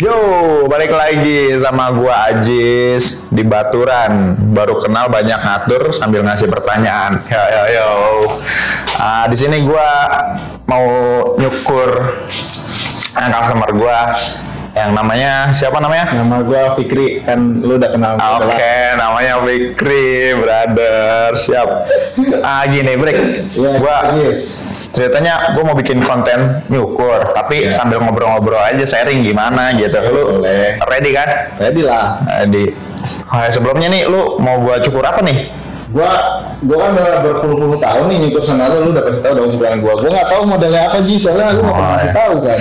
Yo, balik lagi sama gua Ajis di Baturan. Baru kenal banyak ngatur sambil ngasih pertanyaan. Yo yo yo. Ah, di sini gua mau nyukur ah, customer gua yang namanya siapa namanya? Nama gue Fikri, kan lu udah kenal Ah, Oke, lah. namanya Fikri, brother. Siap. Ah, gini, break. Iya, Gua yes. ceritanya gue mau bikin konten nyukur, tapi Iya. sambil ngobrol-ngobrol aja sharing gimana gitu. Lu Boleh. ready kan? Ready lah. Ready. Oh, sebelumnya nih, lu mau gua cukur apa nih? Gua, gua kan udah berpuluh-puluh tahun nih ngikut sama lu, lu udah kasih tahu dong sebenarnya gua. Gua nggak tahu modelnya apa Ji, soalnya lu nggak pernah Oh, kasih iya. tahu kan.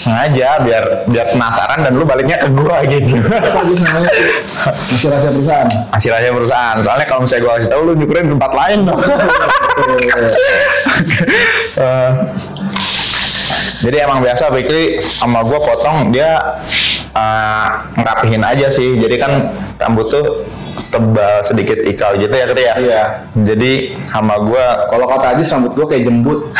Sengaja biar biar penasaran dan lu baliknya ke gua gitu. Masih rahasia perusahaan. Hasil aja perusahaan. Soalnya kalau misalnya gua kasih tahu lu nyukurin tempat lain dong. Eh, jadi emang biasa Fikri sama gua potong dia eh, ngerapihin aja sih. Jadi kan rambut tuh tebal sedikit ikal gitu ya Kri ya. Iya. Jadi sama gua Kalau kata Ajis rambut gua kayak jembut.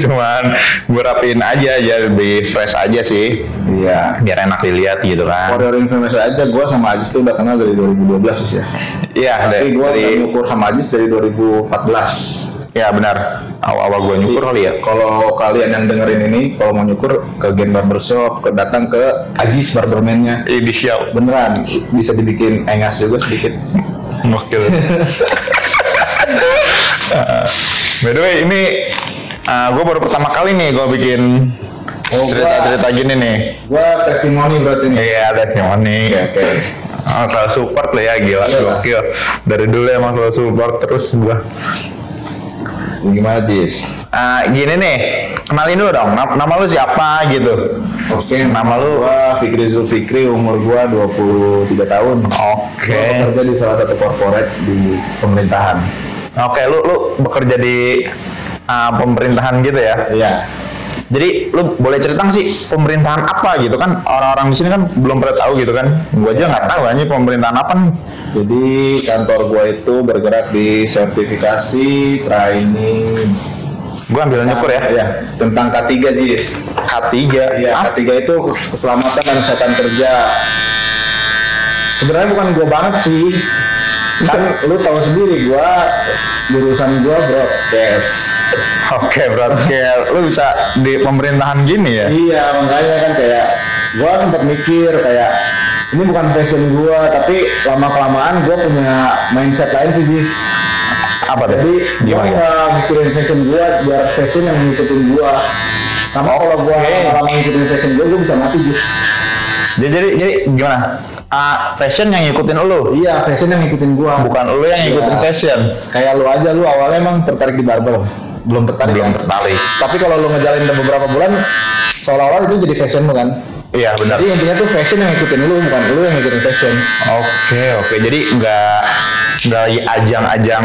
cuman gue rapiin aja ya lebih fresh aja sih Iya. biar enak dilihat gitu kan your information aja, gua sama Ajis tuh udah kenal dari 2012 sih ya. iya Tapi dari, gua dari udah nyukur sama Ajis dari 2014. Ya benar awal-awal gue nyukur kali ya Kalau kalian yang dengerin ini, kalau mau nyukur ke Gen Barbershop, ke datang ke Ajis Barberman-nya. inisial Beneran, bisa dibikin engas juga sedikit. Gokil. Uh, by the way ini gue baru pertama kali nih gue bikin Oh, cerita-cerita gini nih Gua testimoni berarti nih. iya testimoni Oke, oke. Oh, selalu support lo ya gila Iya, gokil dari dulu emang selalu support terus gue Gimana, Dis? Ah, gini nih kenalin dulu dong nama, nama lu siapa gitu Oke, Nama lu? Gua Fikri Zulfikri, umur gua 23 tahun. Oke. Gua bekerja di salah satu corporate di pemerintahan. Oke, lu lu bekerja di uh, pemerintahan gitu ya. Iya. Jadi lu boleh cerita sih pemerintahan apa gitu kan? Orang-orang di sini kan belum pernah tahu gitu kan. Gua aja nggak tahu aja pemerintahan apa nih. Jadi kantor gua itu bergerak di sertifikasi training Gua ambil nyukur ya. Iya, tentang K3 Jis. K3. Iya, Ah, K3 itu keselamatan dan kesehatan kerja. Sebenarnya bukan gua banget sih. Kan lu tahu sendiri gua jurusan gua broadcast. Oke, berarti lu bisa di pemerintahan gini ya. Iya, makanya kan kayak gua sempat mikir kayak ini bukan passion gua, tapi lama kelamaan gua punya mindset lain sih, Jis. Apa tuh? Jadi gua Gimana? nggak mikirin fashion gua biar fashion yang ngikutin gua. Karena kalau gua Oke. lama-lama ngikutin fashion gua, gua bisa mati, Jis. Jadi jadi, jadi gimana? Ah, fashion yang ngikutin lu, Iya, fashion yang ngikutin gua. bukan lu yang ngikutin Iya. fashion. Kayak lu aja, lu awalnya emang tertarik di barber. Belum tertarik Belum kan? tertarik. Tapi kalau lu ngejalanin udah beberapa bulan, seolah-olah itu jadi fashion lu kan. Iya benar. Jadi intinya tuh fashion yang ngikutin lu, bukan lu yang ngikutin fashion. Oke oke jadi nggak nggak lagi ajang-ajang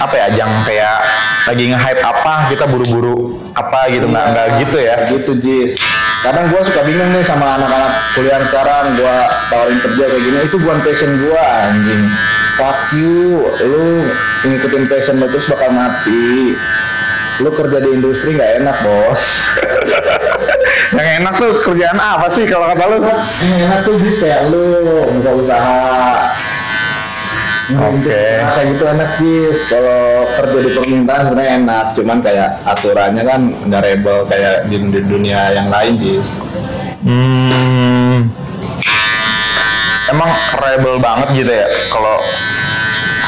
apa ya ajang kayak lagi nge-hype apa kita buru-buru apa gitu nggak nggak gitu ya. Gitu, Jis. Kadang gua suka bingung nih sama anak-anak kuliah sekarang, gua tawarin kerja kayak gini, itu bukan passion gua anjing. Fuck you, lu ngikutin passion lu terus bakal mati. Lu kerja di industri nggak enak, bos. Yang enak tuh kerjaan apa sih kalau kata lu? Yang enak tuh bis kayak lu buka usaha. Oke. Nah, kayak gitu enak bis. Kalau kerja di permintaan sebenarnya enak, cuman kayak aturannya kan nggak rebel kayak di, di dunia yang lain bis. Hmm, emang rebel banget gitu ya kalau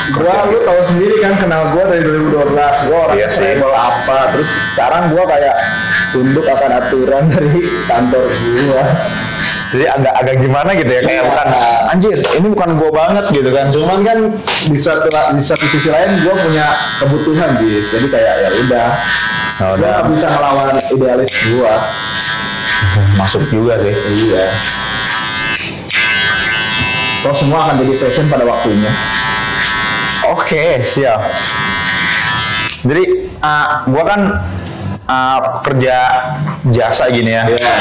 Gua lu tahu sendiri kan kenal gua dari 2012. Gua orang Iya sih. rebel apa. Terus sekarang gua kayak tunduk akan aturan dari kantor gua. Jadi agak-agak gimana gitu ya kayak Iya. bukan anjir ini bukan gua banget gitu kan. Cuman kan di satu di satu sisi lain gua punya kebutuhan bis. Jadi kayak ya udah. Gua udah. nggak bisa ngelawan idealis gua. Masuk juga sih. Iya. Toh semua akan jadi fashion pada waktunya. Oke, siap. Jadi, uh, gua kan uh, kerja jasa gini ya, Iya.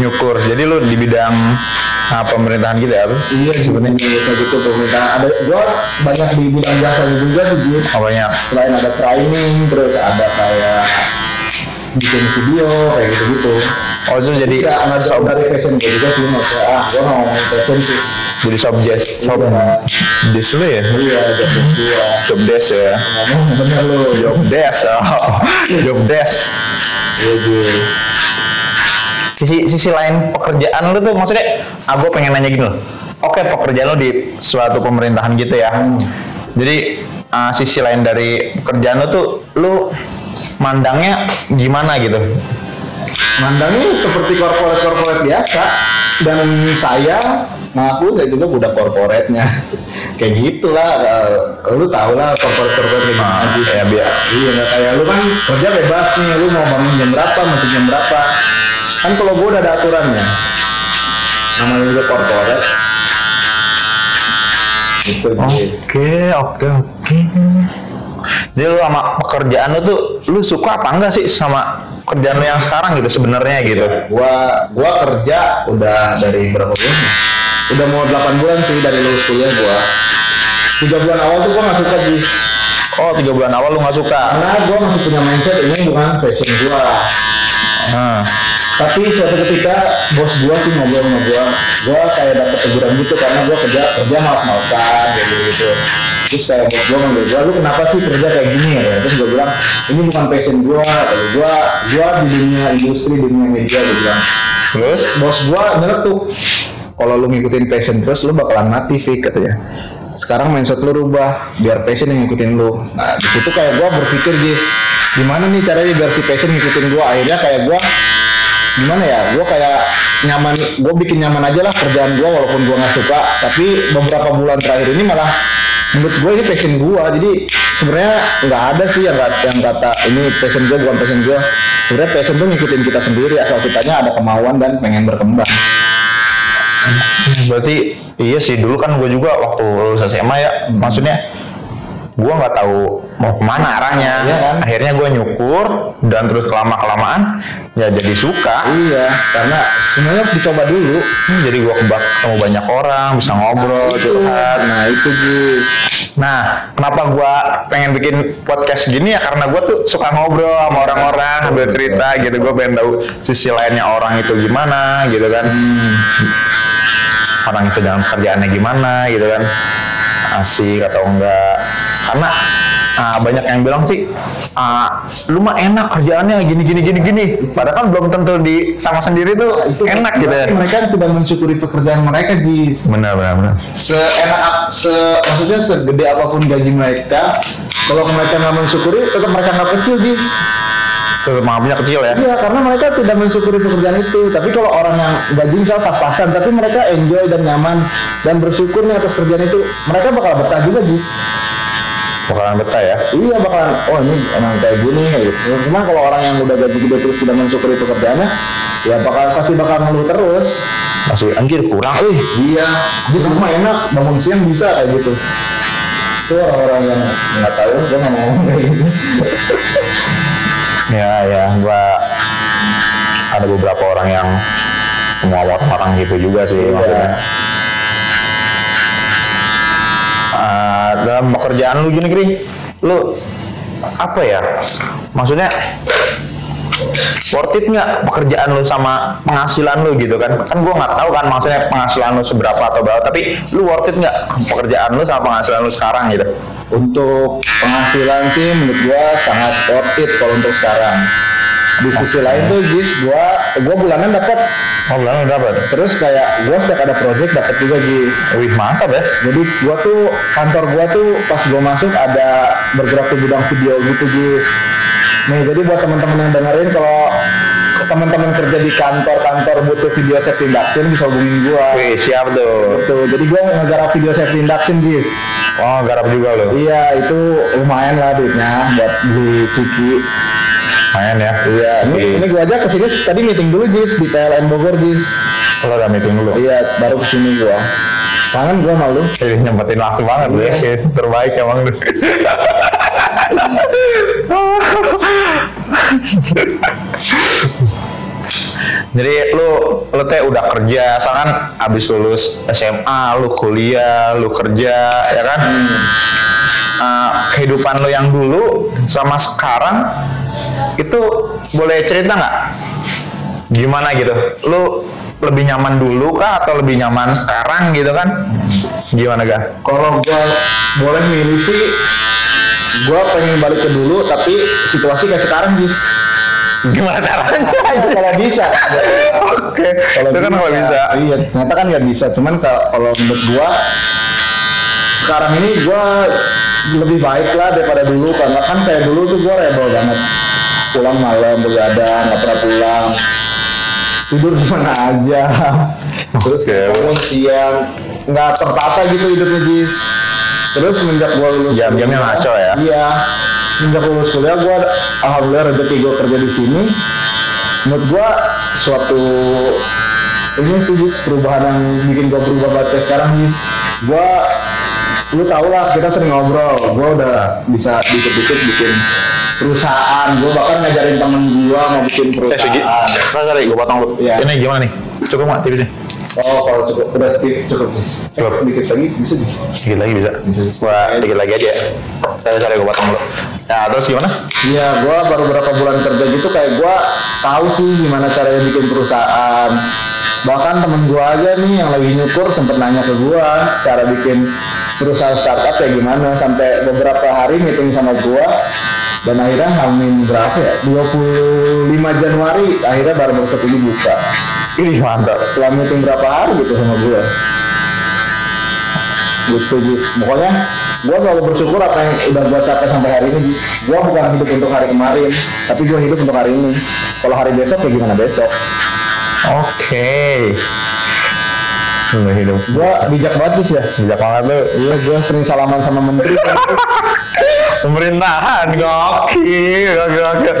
nyukur. Jadi lu di bidang uh, pemerintahan gitu ya? Iya sebenarnya kayak gitu pemerintah. Ada gua banyak di bidang jasa juga sih Jis. Oh banyak. Selain ada training, terus ada kayak bikin video kayak gitu gitu Oh itu jadi nggak jauh dari passion gue juga sih ah gue ngomongin passion sih jadi subject sob Iya. lu ya iya job desk ya job desk oh. job desk iya Jis sisi sisi lain pekerjaan lu tuh maksudnya ah gue pengen nanya gini loh. Oke pekerjaan lu di suatu pemerintahan gitu ya. Hmm. jadi ah, sisi lain dari pekerjaan lu tuh lu mandangnya gimana gitu? Mandangnya seperti korporat-korporat biasa. Dan saya ngaku saya juga budak korporatnya kayak gitulah eh, lu tau lah korporat-korporat kayak gimana Jis. ya biar Iya nggak kayak lu kan kerja bebas nih, lu mau bangun jam berapa, masuk jam berapa. Kan kalau gua udah ada aturannya. Namanya juga korporat. Gitu. Oke, oke, oke. Jadi lu sama pekerjaan lu tuh, lu suka apa enggak sih sama kerjaan lu yang sekarang gitu sebenarnya gitu? Gua gua kerja udah dari berapa bulan? Udah mau 8 bulan sih dari lulus kuliah gua. Tiga bulan awal tuh gua nggak suka Jis. Oh, tiga bulan awal lu nggak suka? Karena gua masih punya mindset ini bukan passion gua. Hmm. tapi suatu ketika bos gua sih ngobrol sama gua gua kayak dapet teguran gitu karena gua kerja kerja malas-malasan gitu gitu terus kayak bos gua manggil gua lu kenapa sih kerja kayak gini ya terus gua bilang ini bukan passion gua Kata gua gua di dunia industri dunia media gua bilang Terus? bos gua nyeletuk kalau lu ngikutin passion terus lu bakalan mati Fik katanya. Sekarang mindset lu rubah biar passion yang ngikutin lu. Nah di situ kayak gua berpikir Jis gimana nih caranya biar si passion ngikutin gua? Akhirnya kayak gua gimana ya? Gua kayak nyaman gua bikin nyaman aja lah kerjaan gua walaupun gua nggak suka. Tapi beberapa bulan terakhir ini malah menurut gue ini passion gua. Jadi sebenarnya nggak ada sih yang, kata- yang kata ini passion gua bukan passion gua. Sebenarnya passion tuh ngikutin kita sendiri asal kitanya ada kemauan dan pengen berkembang Berarti iya sih dulu kan gue juga waktu lulus SMA ya, maksudnya gue nggak tahu mau ke mana arahnya. Iya kan? Akhirnya gue nyukur dan terus kelama kelamaan ya jadi suka. iya karena sebenarnya harus dicoba dulu Hmm, Jadi gue kebak ketemu banyak orang, bisa ngobrol, nah, itu, curhat. nah itu Jis Nah, kenapa gua pengen bikin podcast gini ya karena gua tuh suka ngobrol sama orang-orang, sambil cerita gitu. Gue pengen tahu sisi lainnya orang itu gimana gitu kan. Orang itu dalam kerjaannya gimana gitu kan. Asik atau enggak. Karena ah, banyak yang bilang sih, ah, lu mah enak kerjaannya gini gini gini gini. Padahal kan belum tentu di sama sendiri tuh enak gitu ya. mereka tidak mensyukuri pekerjaan mereka Jis Benar benar benar. seenak se maksudnya segede apa pun gaji mereka kalau mereka nggak mensyukuri tetap mereka nggak kecil Jis maafnya kecil ya. iya karena mereka tidak mensyukuri pekerjaan itu tapi kalau orang yang gaji misal pas-pasan tapi mereka enjoy dan nyaman dan bersyukur nih atas kerjaan itu mereka bakal betah juga Jis Bakalan betah ya. iya bakalan oh ini emang kayak gini kayak gitu cuma kalau orang yang udah gaji gede terus tidak mensyukuri pekerjaannya ya bakal pasti bakal ngeluh terus Masih anjir kurang eh Iya, di rumah enak, bangun siang bisa kayak gitu. Itu orang-orang yang nggak tahu, mau ngomong kayak gitu. Ya ya, gua ada beberapa orang yang semua orang gitu juga sih Iya. maksudnya. Ah, dalam pekerjaan lu gini Kri, lu apa ya? Maksudnya worth it nggak pekerjaan lu sama penghasilan lu gitu kan? Kan gua nggak tahu kan maksudnya penghasilan lu seberapa atau berapa, tapi lu worth it nggak pekerjaan lu sama penghasilan lu sekarang gitu? Untuk penghasilan sih menurut gua sangat worth it kalau untuk sekarang. Di sisi lain tuh Gis, gua gua bulanan dapat Oh, bulan lu dapat. terus kayak gua setiap ada project dapat juga Gis. Wih mantap ya. Jadi gua tuh kantor gua tuh pas gua masuk ada bergerak di bidang video gitu Gis. Nih jadi buat teman-teman yang dengerin kalau teman-teman kerja di kantor-kantor butuh video safety induction bisa hubungin gua. Wih siap tuh. Tuh, jadi gua ngegarap video safety induction Gis. Oh garap juga lo. Iya itu lumayan lah duitnya buat beli ciki. Main ya. Iya, ini, ini gua aja ke sini tadi meeting dulu Gis di PLN Bogor Gis. Lo udah meeting dulu. Iya, baru ke sini gua. Kangen gua malu. Eh, nyempetin waktu banget lu ya. Terbaik emang lu. Jadi lu lu teh udah kerja, sekarang abis lulus SMA, lu kuliah, lu kerja, ya kan? Uh, kehidupan lu yang dulu sama sekarang itu boleh cerita nggak? Gimana gitu? Lu lebih nyaman dulu kah atau lebih nyaman sekarang gitu kan? Gimana ga? Kalau gua boleh milih sih, gua pengen balik ke dulu, tapi situasi kayak sekarang sih. Gimana caranya? Kalau bisa. Oke, itu kan kalau bisa. Iya, ternyata kan nggak bisa. Cuman kalau kalau menurut gua sekarang ini gua lebih baik lah daripada dulu karena kan kayak dulu tuh gua rebel banget. Pulang malam begadang, nggak pernah pulang. Tidur di mana aja. Terus bangun siang, nggak tertata gitu hidupnya Jis. Terus semenjak gua lulus Jam-jamnya kuliah- ngaco ya? Iya. Semenjak lulus kuliah gua alhamdulillah rezeki gua kerja di sini. Menurut gua suatu ini sih perubahan yang bikin gua berubah banget sekarang Jis. Gua lu tau lah kita sering ngobrol gua udah bisa dikit-dikit bikin perusahaan gua bahkan ngajarin temen gua mau bikin Eh, segi. perusahaan Nah, sorry, gue potong lu. Iya. Ini gimana nih? Cukup nggak tipsnya? Oh kalau cukup udah tip cukup Cukup. dikit lagi bisa Jis Dikit lagi bisa. Bisa. Wah, dikit lagi aja. Sorry, sorry, gue potong dulu. Nah, terus gimana? Iya, gua baru beberapa bulan kerja gitu kayak gua tahu sih gimana caranya bikin perusahaan. Bahkan temen gua aja nih yang lagi nyukur sempet nanya ke gua cara bikin perusahaan startup kayak gimana sampai beberapa hari meeting sama gua dan akhirnya hamin berapa ya 25 Januari akhirnya baru ini buka Ih, mantap. setelah meeting berapa hari gitu sama gua gitu Jis. pokoknya gua selalu bersyukur apa yang udah gua capai sampai hari ini gua bukan hidup untuk hari kemarin tapi gua hidup untuk hari ini kalau hari besok ya gimana besok Oke. Lu hidup. gua bijak banget Jis ya Bijak banget lu. iya gua sering salaman sama menteri Pemerintahan, gokil, gokil, gokil.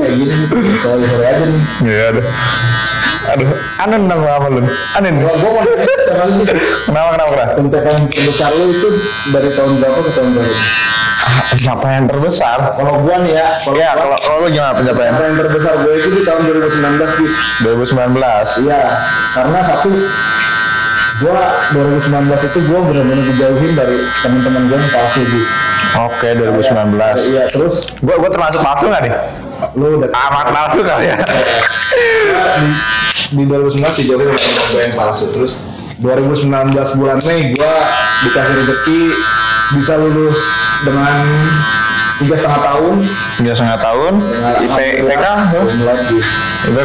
kayak gini sore sore aja nih Iya, aduh. Aduh, anen nama apa lu? Anen. gua gua mau nanya sama lu. Kenapa, kenapa, kenapa? pencapaian terbesar lu itu dari tahun berapa ke tahun berapa Ah, Pencapaian terbesar. kalau gua nih ya kalau Ya, kalau kalau lu gimana pencapaian? pencapaian terbesar gue itu di tahun 2019 Jis. 2019. Iya, karena satu gua 2019 itu gua benar-benar dijauhin dari teman-teman gua yang palsu. Oke, 2019. Iya, terus Gua gua termasuk palsu nggak nih? lu udah Amat palsu kali ya. di, di 2019 dijauhin oleh teman gua yang palsu. Terus 2019 bulan Mei gua dikasih rezeki bisa lulus dengan tiga setengah tahun Tiga setengah tahun. IP, IPK? Itu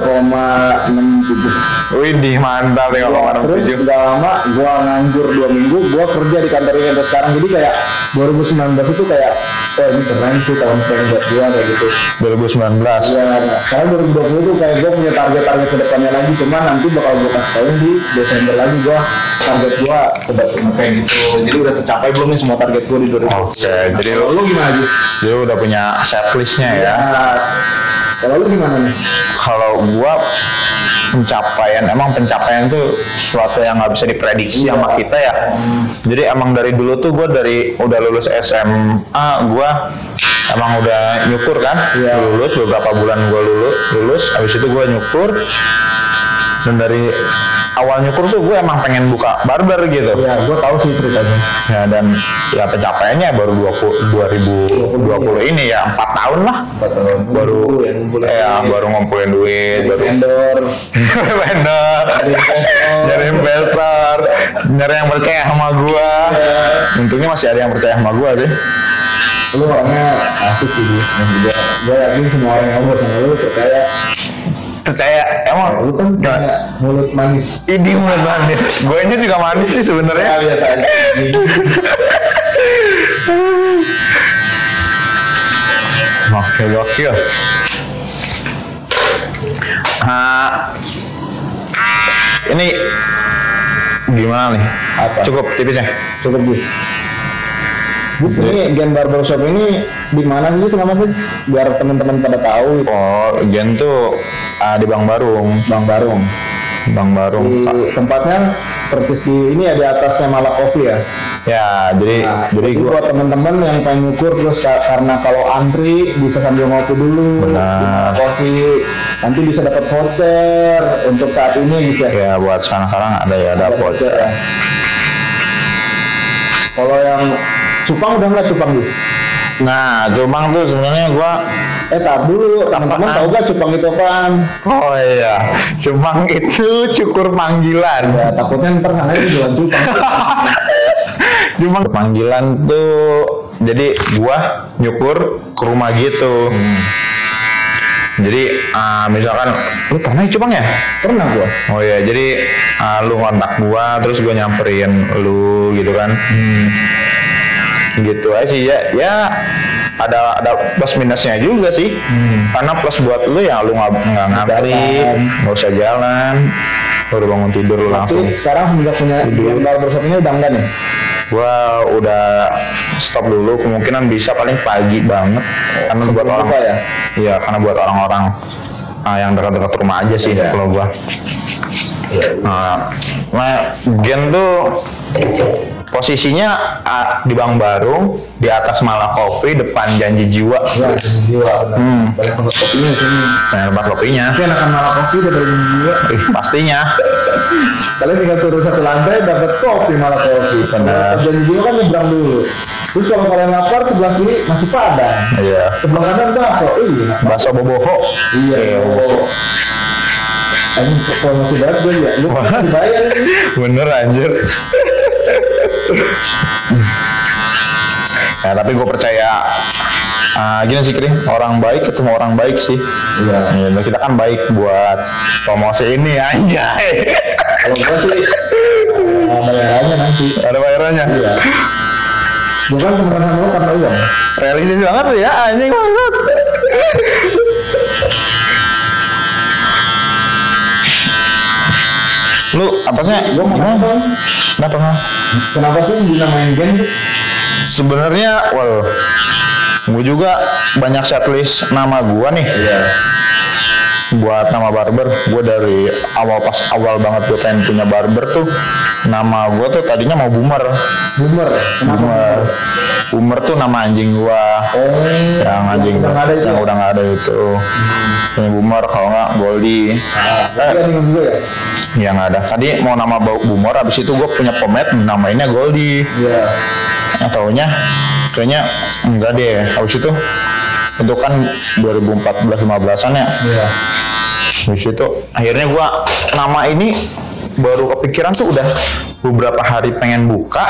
koma enam tujuh Wih, mantap nih kalau orang terus tujuh. gak lama gua nganggur dua minggu gua kerja di kantor ini sampai sekarang jadi kayak 2019 itu kayak oh ini keren sih tahun keren buat gua kayak gitu 2019. ya nah, sekarang 2020 tuh kayak gua punya target-target ke depannya lagi cuman nanti bakal gua kasih tau di Desember lagi gua target gua udah kayak gitu jadi udah tercapai belum nih semua target gua di 2020 Oke, jadi kalau lu, lu gimana Jis? jadi udah punya setlistnya ya. Ya, kalau lu gimana nih? Kalau gua pencapaian emang pencapaian itu sesuatu yang nggak bisa diprediksi Iya. sama kita ya. Jadi emang dari dulu tuh gua dari udah lulus SMA gua emang udah nyukur kan, Iya. lulus beberapa bulan gua lulus, lulus, habis itu gua nyukur dan dari awal nyukur tuh gue emang pengen buka barber gitu. Ya, gua tahu sih ceritanya. Ya dan ya pencapaiannya baru 20, 2020 ini ya empat tahun lah Empat tahun. baru yang bulan ya baru ngumpulin duit baru vendor, vendor Nyari investor. nyari investor nyari yang percaya sama gua Iya. untungnya masih ada yang percaya sama gua sih lu orangnya asik sih dan juga gue yakin semua orang yang ngobrol sama lu percaya percaya emang lu kan punya mulut manis. Ini mulut manis. Gue ini juga manis sih ya sebenarnya biasa aja. Oke gokil nah ini gimana nih? Apa? cukup tipisnya? Cukup Jis Jis ini Gen Barbershop ini di mana sih selama Jis biar teman-teman pada tahu. Oh Gen tuh ah, di Bang Barung. Bang Barung. Bang Barung di tempatnya persis di ini ya di atasnya Malak Coffee ya? Ya jadi Nah, jadi gua buat teman-teman yang pengen nyukur terus ka- karena kalau antri bisa sambil ngopi dulu, Benar. kopi, nanti bisa dapat voucher untuk saat ini bisa. ya? Buat sekarang-sekarang ada ya ada voucher ya. Kalau yang cupang udah nggak cupang bis? Nah, cupang tuh sebenarnya gua Eh, tar dulu. Teman-teman tahu gak cupang itu apaan? Oh iya, cupang itu cukur panggilan. Ya, takutnya ntar sana jualan cupang. Cupang panggilan tuh jadi gua nyukur ke rumah gitu. Jadi ah, misalkan lu pernah ya cupang ya? Pernah gua. Oh iya, jadi ah, lu kontak gua terus gua nyamperin lu gitu kan. Gitu aja sih ya. Ya ada ada plus minusnya juga sih. Karena plus buat lu ya lu nggak nggak ngantri, nggak usah jalan. Baru bangun tidur lu langsung. Sekarang udah punya yang barbershop ini udah enggak nih? Gua udah stop dulu kemungkinan bisa paling pagi banget karena buat sebelum orang buka ya? Iya, karena buat orang-orang ah, yang dekat-dekat rumah aja sih Iya. kalau gua. Nah, nah, Gen tuh posisinya di Bang Baru di atas Malah Coffee depan Janji Jiwa. Ya, jiwa benar. Hmm. Banyak tempat kopinya sini. Nah, tempat kopinya. Tapi enakan malah kopi daripada jiwa. Ih, pastinya. Kalian tinggal turun satu lantai dapat kopi malah kopi. Benar. Dan jiwa kan nyebrang dulu. Terus kalau kalian lapar sebelah kiri masih padang. Iya. Sebelah kanan bakso. Iya. Bakso boboho. Iya. oh. Ini promosi banget gue ya. Lu kan dibayar. Bener anjir. Ya tapi gue percaya ah, gini sih Kri, orang baik ketemu orang baik sih. Iya. Ya, kita kan baik buat promosi ini anjay. Kalau gue sih eh, bayarannya nanti. Ada bayarannya. Iya. Gue kan temenan sama lu karena uang. Realistis banget ya anjing banget. Lu apa sih? Gue mau. Kenapa nggak? Kenapa sih dinamain game? Sebenarnya, well, gue juga banyak setlist nama gua nih. Iya. Buat nama barber, gue dari awal pas awal banget gue pengen punya barber tuh, nama gue tuh tadinya mau boomer. Boomer. Kenapa? Boomer. Boomer tuh nama anjing gua. Oh, yang anjing udah nggak ada itu. yang udah nggak ada itu. Ini boomer kalau nggak ada yang juga ya? Ya nggak ada. Tadi mau nama bau boomer, abis itu gue punya pomade namainnya Goldie. Iya. Yang taunya kayaknya enggak deh. Habis itu itu kan 2014-15an ya. Iya. Habis itu akhirnya gua nama ini baru kepikiran tuh udah beberapa hari pengen buka.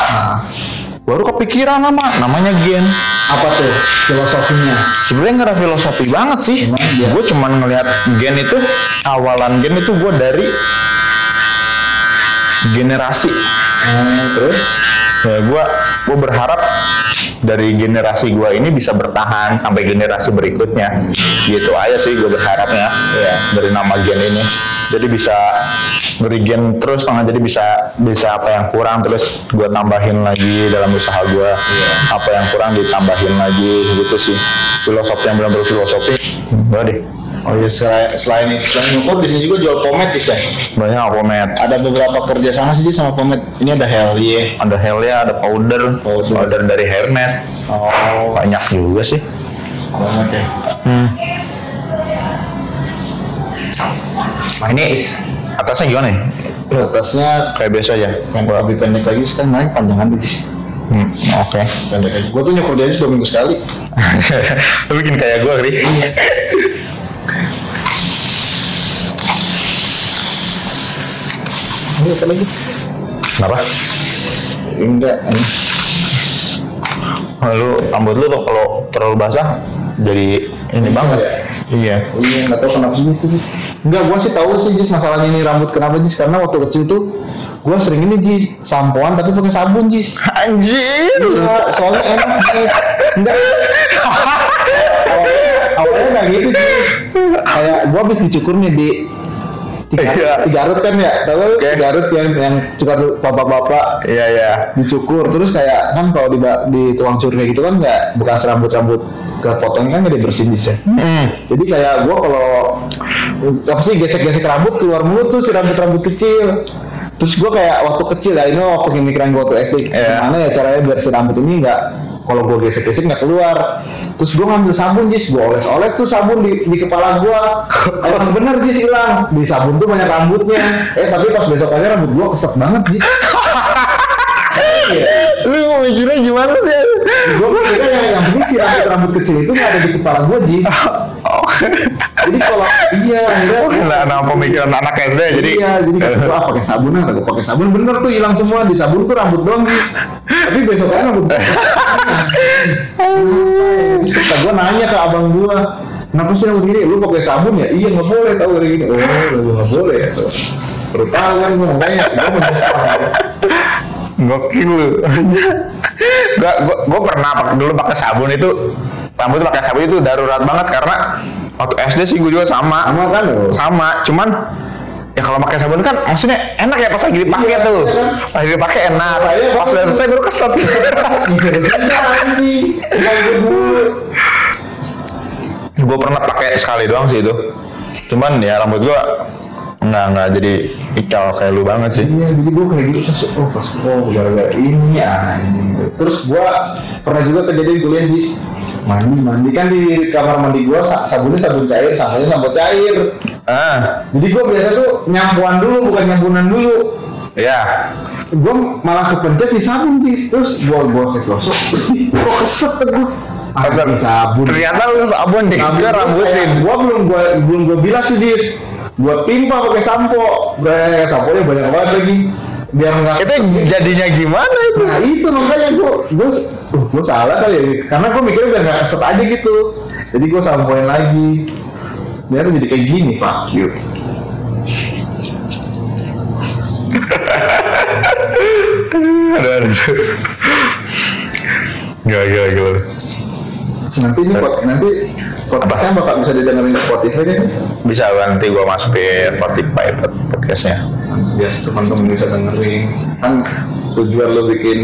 Baru kepikiran nama, namanya Gen. Apa tuh filosofinya? Sebenarnya nggak ada filosofi banget sih. Dia- Gue cuman ngelihat Gen itu awalan Gen itu gue dari generasi. Eh, terus? Ya gue gue berharap dari generasi gue ini bisa bertahan sampai generasi berikutnya. Gitu aja sih gue berharapnya. Ya dari nama Gen ini. Jadi bisa ngerigen terus tangan jadi bisa bisa apa yang kurang terus gue tambahin lagi dalam usaha gue apa yang kurang ditambahin lagi gitu sih filosofi yang benar-benar filosofi enggak deh Oh iya selain selain selain nyukur di sini juga jual pomade Tis, ya. banyak pomade Ada beberapa kerja sama sih sama pomade. Ini ada Helly. ada Helia ada powder Powder. powder dari Hermes Oh, banyak juga sih pomade ya. hmm. nah ini atasnya gimana nih Atasnya kayak biasa aja yang lebih pendek lagi sekarang main panjangan tuh Tis. hmm. oke Pendek lagi. Gue tuh nyukur dia aja dua minggu sekali. lu bikin kayak gue Ri Ini apa lagi? kenapa Enggak. ini. lu rambut lu tuh kalau terlalu basah jadi ini banget ya? iya Oh iya, nggak tahu kenapa sih sih. Enggak, gua sih tahu sih Jis masalahnya ini rambut kenapa Jis karena waktu kecil tuh gua sering ini Jis sampoan tapi pakai sabun Jis. anjir Iya, soalnya enak Jis. Enggak. awalnya, nggak gitu. Kayak gua habis dicukur nih di tiga, Iya. tiga Garut kan ya, tahu Oke. tiga Garut yang yang tuh bapak-bapak iya iya dicukur terus kayak kan kalau di di tukang cukur kayak gitu kan nggak bekas rambut-rambut kepotong kan nggak dibersihin Jis ya. hmm. Jadi kayak gua kalau apa sih gesek-gesek rambut keluar mulu tuh si rambut-rambut kecil. Terus gua kayak waktu kecil ya ini waktu pemikiran gua waktu SD Iya. gimana ya caranya biar si rambut ini nggak kalau gua gesek-gesek nggak keluar. Terus gua ngambil sabun jis, gua oles-oles tuh sabun di, di kepala gua. Emang bener jis hilang. Di sabun tuh banyak rambutnya. Eh tapi pas besokannya rambut gua kesek banget jis. Lu mikirnya gimana sih? gue mikirnya yang, yang penting si rambut rambut kecil itu nggak ada di kepala gue Jis Oh, jadi kalau iya akhirnya nah, nah pemikiran anak SD jadi iya jadi kata gue ah pakai sabun lah kata pakai sabun? Bener tuh hilang semua di sabun tuh rambut doang Jis tapi besok kan rambut Terus kata gue nanya ke abang gue kenapa sih rambut gini? Lu pakai sabun ya? Iya nggak boleh tahu kayak gini. Oh nggak boleh ya baru tahu kan gue makanya gue menyesal gokil lu. gua, gua, gua pernah dulu pakai sabun itu rambut pakai sabun itu darurat banget karena waktu SD sih gue juga sama. Sama kan lo sama cuman ya kalau pakai sabun kan maksudnya enak ya pas lagi dipakai Iya, tuh. iya kan? pas lagi dipakai enak. Saya pas udah selesai baru keset dulu gue pernah pakai sekali doang sih itu. Cuman ya rambut gua nggak nggak jadi ikal kayak lu banget sih. Iya, jadi gue kayak gitu terus oh pas oh gara-gara ini ya ini. Terus gue pernah juga kejadian kuliah di mandi mandi kan di kamar mandi gue sabunnya sabun cair, samponya sampo cair. ah Jadi gue biasa tuh nyampuan dulu bukan nyampunan dulu. ya Gue malah kepencet si sabun sih, terus gue gosek gosok, kok keset Ternyata- ini sabun. ternyata lu sabun deh gue rambutin Gua belum gua belum gua bilas sih Jis. Gua timpa pakai sampo. Bre, sampo banyak banget lagi. Biar enggak itu jadinya gimana itu Nah itu makanya gua gua, uh, gua salah kali ya. Karena gua mikirnya biar nggak keset aja gitu. Jadi gua sampoin lagi. Biar jadi kayak gini pak. Yuk. Gila, gila, gila. Terus nanti ini pot, nanti podcastnya bakal bisa didengerin di Spotify. Mas. Bisa nanti gua masukin Spotify podcastnya. Biar teman-teman bisa dengerin kan tujuan lo bikin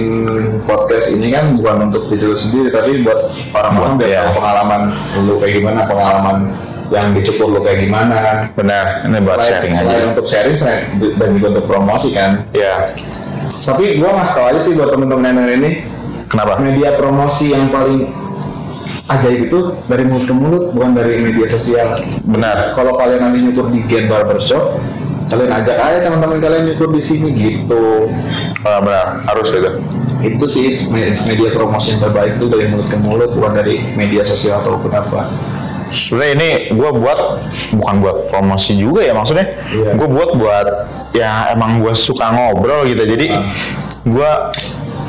podcast ini kan bukan untuk diri lo sendiri tapi buat orang-orang biar Iya. tahu pengalaman lo kayak gimana pengalaman yang dicukur lo kayak gimana kan Benar, ini buat Selain- sharing selain aja. untuk sharing selain- dan juga untuk promosi kan Ya, tapi gua ngasih tau aja sih buat temen-temen yang ini kenapa? media promosi yang paling ajaib itu dari mulut ke mulut bukan dari media sosial Benar. kalau kalian nanti nyukur di Gen Barbershop kalian ajak aja teman-teman kalian nyukur di sini gitu Oh, benar, harus gitu. itu sih me- media promosi yang terbaik itu dari mulut ke mulut bukan dari media sosial ataupun apa Sebenarnya ini gue buat bukan buat promosi juga ya maksudnya. Iya. Gue buat buat ya emang gue suka ngobrol gitu. Jadi Ah. gue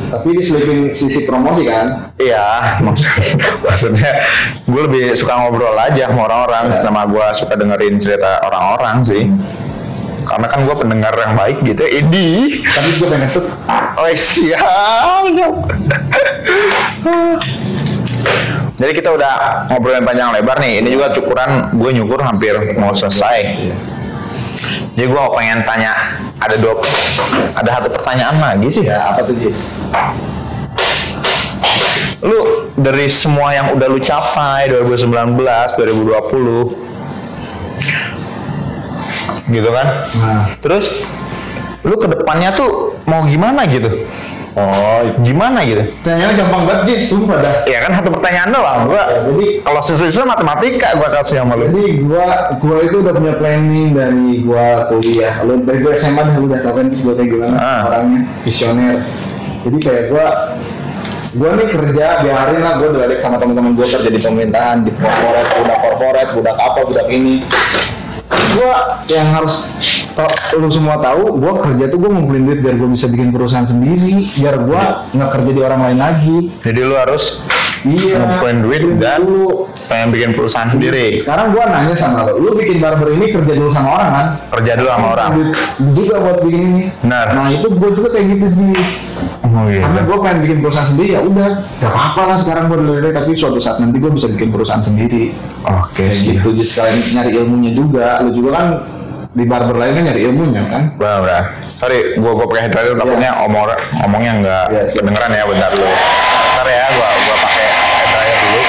tapi diselipin sisi promosi kan Iya, maksud, maksudnya gue lebih suka ngobrol aja sama orang-orang, sama gue suka dengerin cerita orang-orang sih. Karena kan gue pendengar yang baik gitu, ini. tapi gue pengen set Oh siap, siap. Jadi kita udah ngobrolin panjang lebar nih. Ini juga cukuran gue nyukur hampir mau selesai. Jadi gue pengen tanya ada dua, ada satu pertanyaan lagi sih. ya apa tuh Jis lu dari semua yang udah lu capai 2019, 2020 gitu kan. Nah. Terus lu ke depannya tuh mau gimana gitu? Oh gimana gitu? Pertanyaannya gampang banget Jis. Sumpah dah. Ya kan satu pertanyaan doang. Gua Ya, jadi kalau siswa matematika gua kasih sama lu. Jadi gua gua itu udah punya planning dari gua kuliah. Lu dari gua SMA dah udah tau kan gua kayak gimana Ah. orangnya visioner. Jadi kayak gua gua nih kerja biarin lah gua udah sama teman-teman gua kerja di pemerintahan di korporat budak korporat budak apa budak ini gua yang harus tau, lu semua tahu gua kerja tuh gua ngumpulin duit biar gua bisa bikin perusahaan sendiri biar gua nggak kerja di orang lain lagi jadi lu harus iya Ngumpulin duit dan- dulu pengen bikin perusahaan sendiri sekarang gua nanya sama lo, lu bikin barber ini kerja dulu sama orang kan? kerja dulu sama orang Duit juga buat bikin ini. Benar. Nah itu gua juga kayak gitu Jis. oh iya Karena gua pengen bikin perusahaan sendiri ya udah, gak apa-apa lah sekarang gua dulu tapi suatu saat nanti gua bisa bikin perusahaan sendiri. oke Kayak sih gitu Jis sekalian nyari ilmunya juga. Lu juga kan di barber lain kan nyari ilmunya kan? Benar, benar. Sorry, gua gua pakai headlight takutnya omong ngomongnya nggak Iya, siap. kedengeran ya bentar dulu. Bentar ya, gua gua pakai headlight dulu.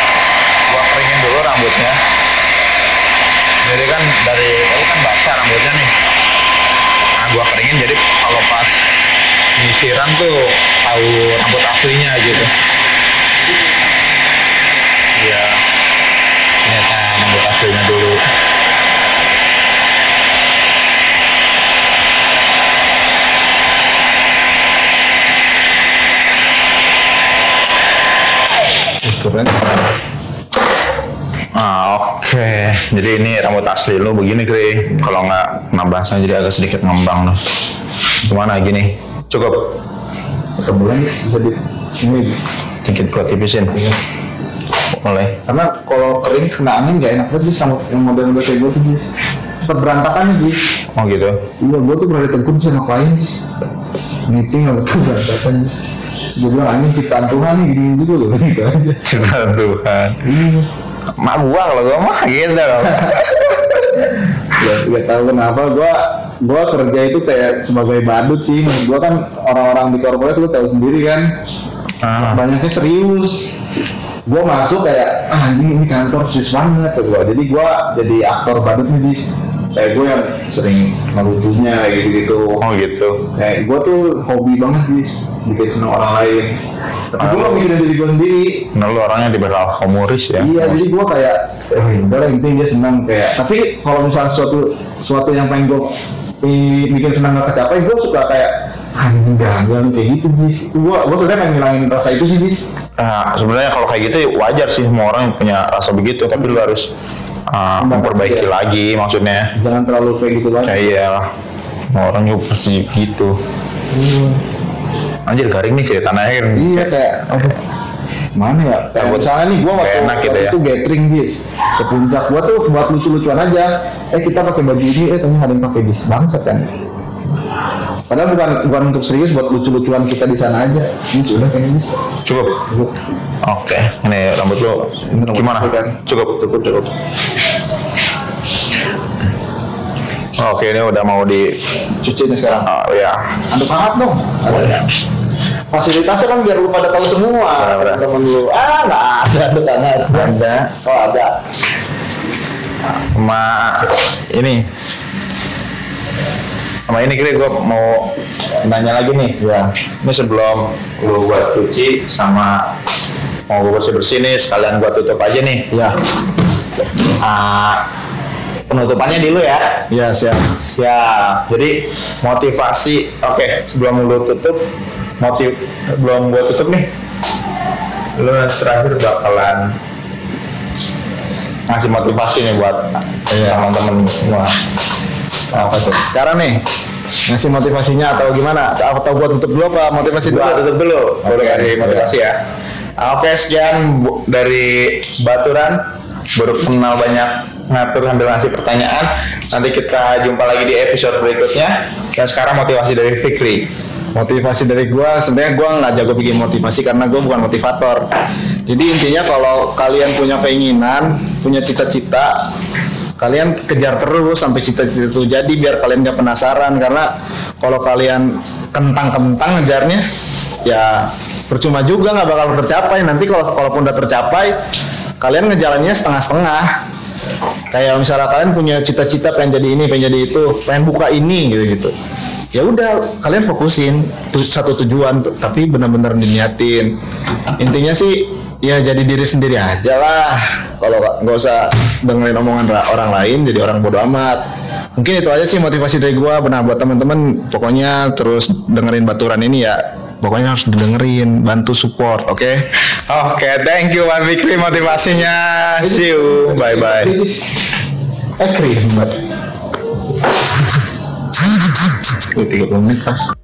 Gua keringin dulu rambutnya. Jadi kan dari tadi kan basah rambutnya nih. Nah, gua keringin jadi kalau pas nyisiran tuh tahu rambut aslinya gitu. Iya. Ini kan rambut aslinya dulu. Baturan Ah, oke. Jadi ini rambut asli lu begini, Kri. Kalau nggak kena basah jadi agak sedikit ngembang loh. Gimana gini? Cukup. Jis, bisa di ini Jis. Dikit gua tipisin. Boleh. karena kalau kering kena angin gak enak banget Jis sama yang model-model kayak gue tuh Jis cepet berantakan nih Jis Oh gitu. iya gue tuh pernah ditegur sama klien Jis meeting sama tuh berantakan Jis gue bilang angin ciptaan Tuhan nih gini juga loh. Gitu aja. Cinta Tuhan. iya. Mak gua kalau gua mah gitu loh. ya gak tahu kenapa gue gue kerja itu kayak sebagai badut sih. Gue kan orang-orang di korporat lu tahu sendiri kan. Ah, banyaknya serius. Gue masuk kayak ah anjing ini kantor serius banget. Tuh gue jadi gue jadi aktor badut nih dis kayak gue yang sering ngelucunya kayak gitu gitu oh gitu. kayak gue tuh hobi banget dis. Bikin seneng orang lain. Tapi gue gak mikirin diri gue sendiri. Nah, lu orangnya diberal humoris ya. iya jadi gue kayak oh udah lah penting dia senang kayak tapi kalau misalnya suatu suatu yang pengen gue bikin senang gak kecapai gue suka kayak anjing gagal nih," kayak gitu jis gue gue sebenarnya pengen ngilangin rasa itu sih jis Nah, sebenarnya kalau kayak gitu wajar sih semua orang yang punya rasa begitu, tapi lu harus uh, memperbaiki ya. lagi maksudnya. jangan terlalu kayak gitu banget Ya. Semua orang juga pasti gitu. Anjir garing nih ceritanya kan. Iya kayak aduh mana ya kayak Takut misalnya nih gua waktu, enak gitu waktu ya. itu gathering bis ke puncak gua tuh buat lucu-lucuan aja eh kita pakai baju ini eh ternyata ada yang pakai bis bangsat kan padahal bukan bukan untuk serius buat lucu-lucuan kita di sana aja ini sudah kayaknya bis Cukup. Oke, ini rambut lu Ini rambut gimana? kan. Cukup, cukup, cukup. Oke, ini udah mau di cuci nih sekarang oh ya. aduk hangat dong fasilitasnya kan biar lu pada tahu semua Benar-benar. temen lu ah nggak ada aduk hangat Ada oh ada sama ini sama ini kira gue mau nanya lagi nih. Ya ini sebelum lu buat cuci sama mau gue bersih bersih nih sekalian gua tutup aja nih. Ya Ah, penutupannya dulu ya. Ya siap. Ya jadi motivasi oke sebelum lu tutup motiv belum gua tutup nih lu terakhir bakalan ngasih motivasi nih buat Iya. teman-teman semua apa tuh? Sekarang nih ngasih motivasinya atau gimana? Atau buat tutup dulu apa? Motivasi dulu. Tutup dulu. Baru Oke, kasih motivasi ya. Oke sekian Bu- dari Baturan. Baru kenal banyak ngatur sambil ngasih pertanyaan. Nanti kita jumpa lagi di episode berikutnya. Dan sekarang motivasi dari Fikri. Motivasi dari gua sebenarnya gua nggak jago bikin motivasi karena gua bukan motivator. Jadi intinya kalau kalian punya keinginan punya cita-cita kalian kejar terus sampai cita-cita itu jadi biar kalian nggak penasaran. Karena kalau kalian kentang-kentang ngejarnya ya percuma juga nggak bakal tercapai. Nanti kalau kalaupun udah tercapai kalian ngejalannya setengah-setengah. Kayak misalnya kalian punya cita-cita pengen jadi ini pengen jadi itu pengen buka ini gitu gitu ya udah kalian fokusin tu- satu tujuan tapi benar-benar diniatin. Intinya sih ya jadi diri sendiri aja lah. Kalau nggak usah dengerin omongan ra- orang lain jadi orang bodoh amat. Mungkin itu aja sih motivasi dari gua. Benar buat teman-teman pokoknya terus dengerin baturan ini ya. Pokoknya harus didengerin bantu support oke? Oke thank you Wan Fikri motivasinya. See you. Bye bye eh krim banget 30 menit pas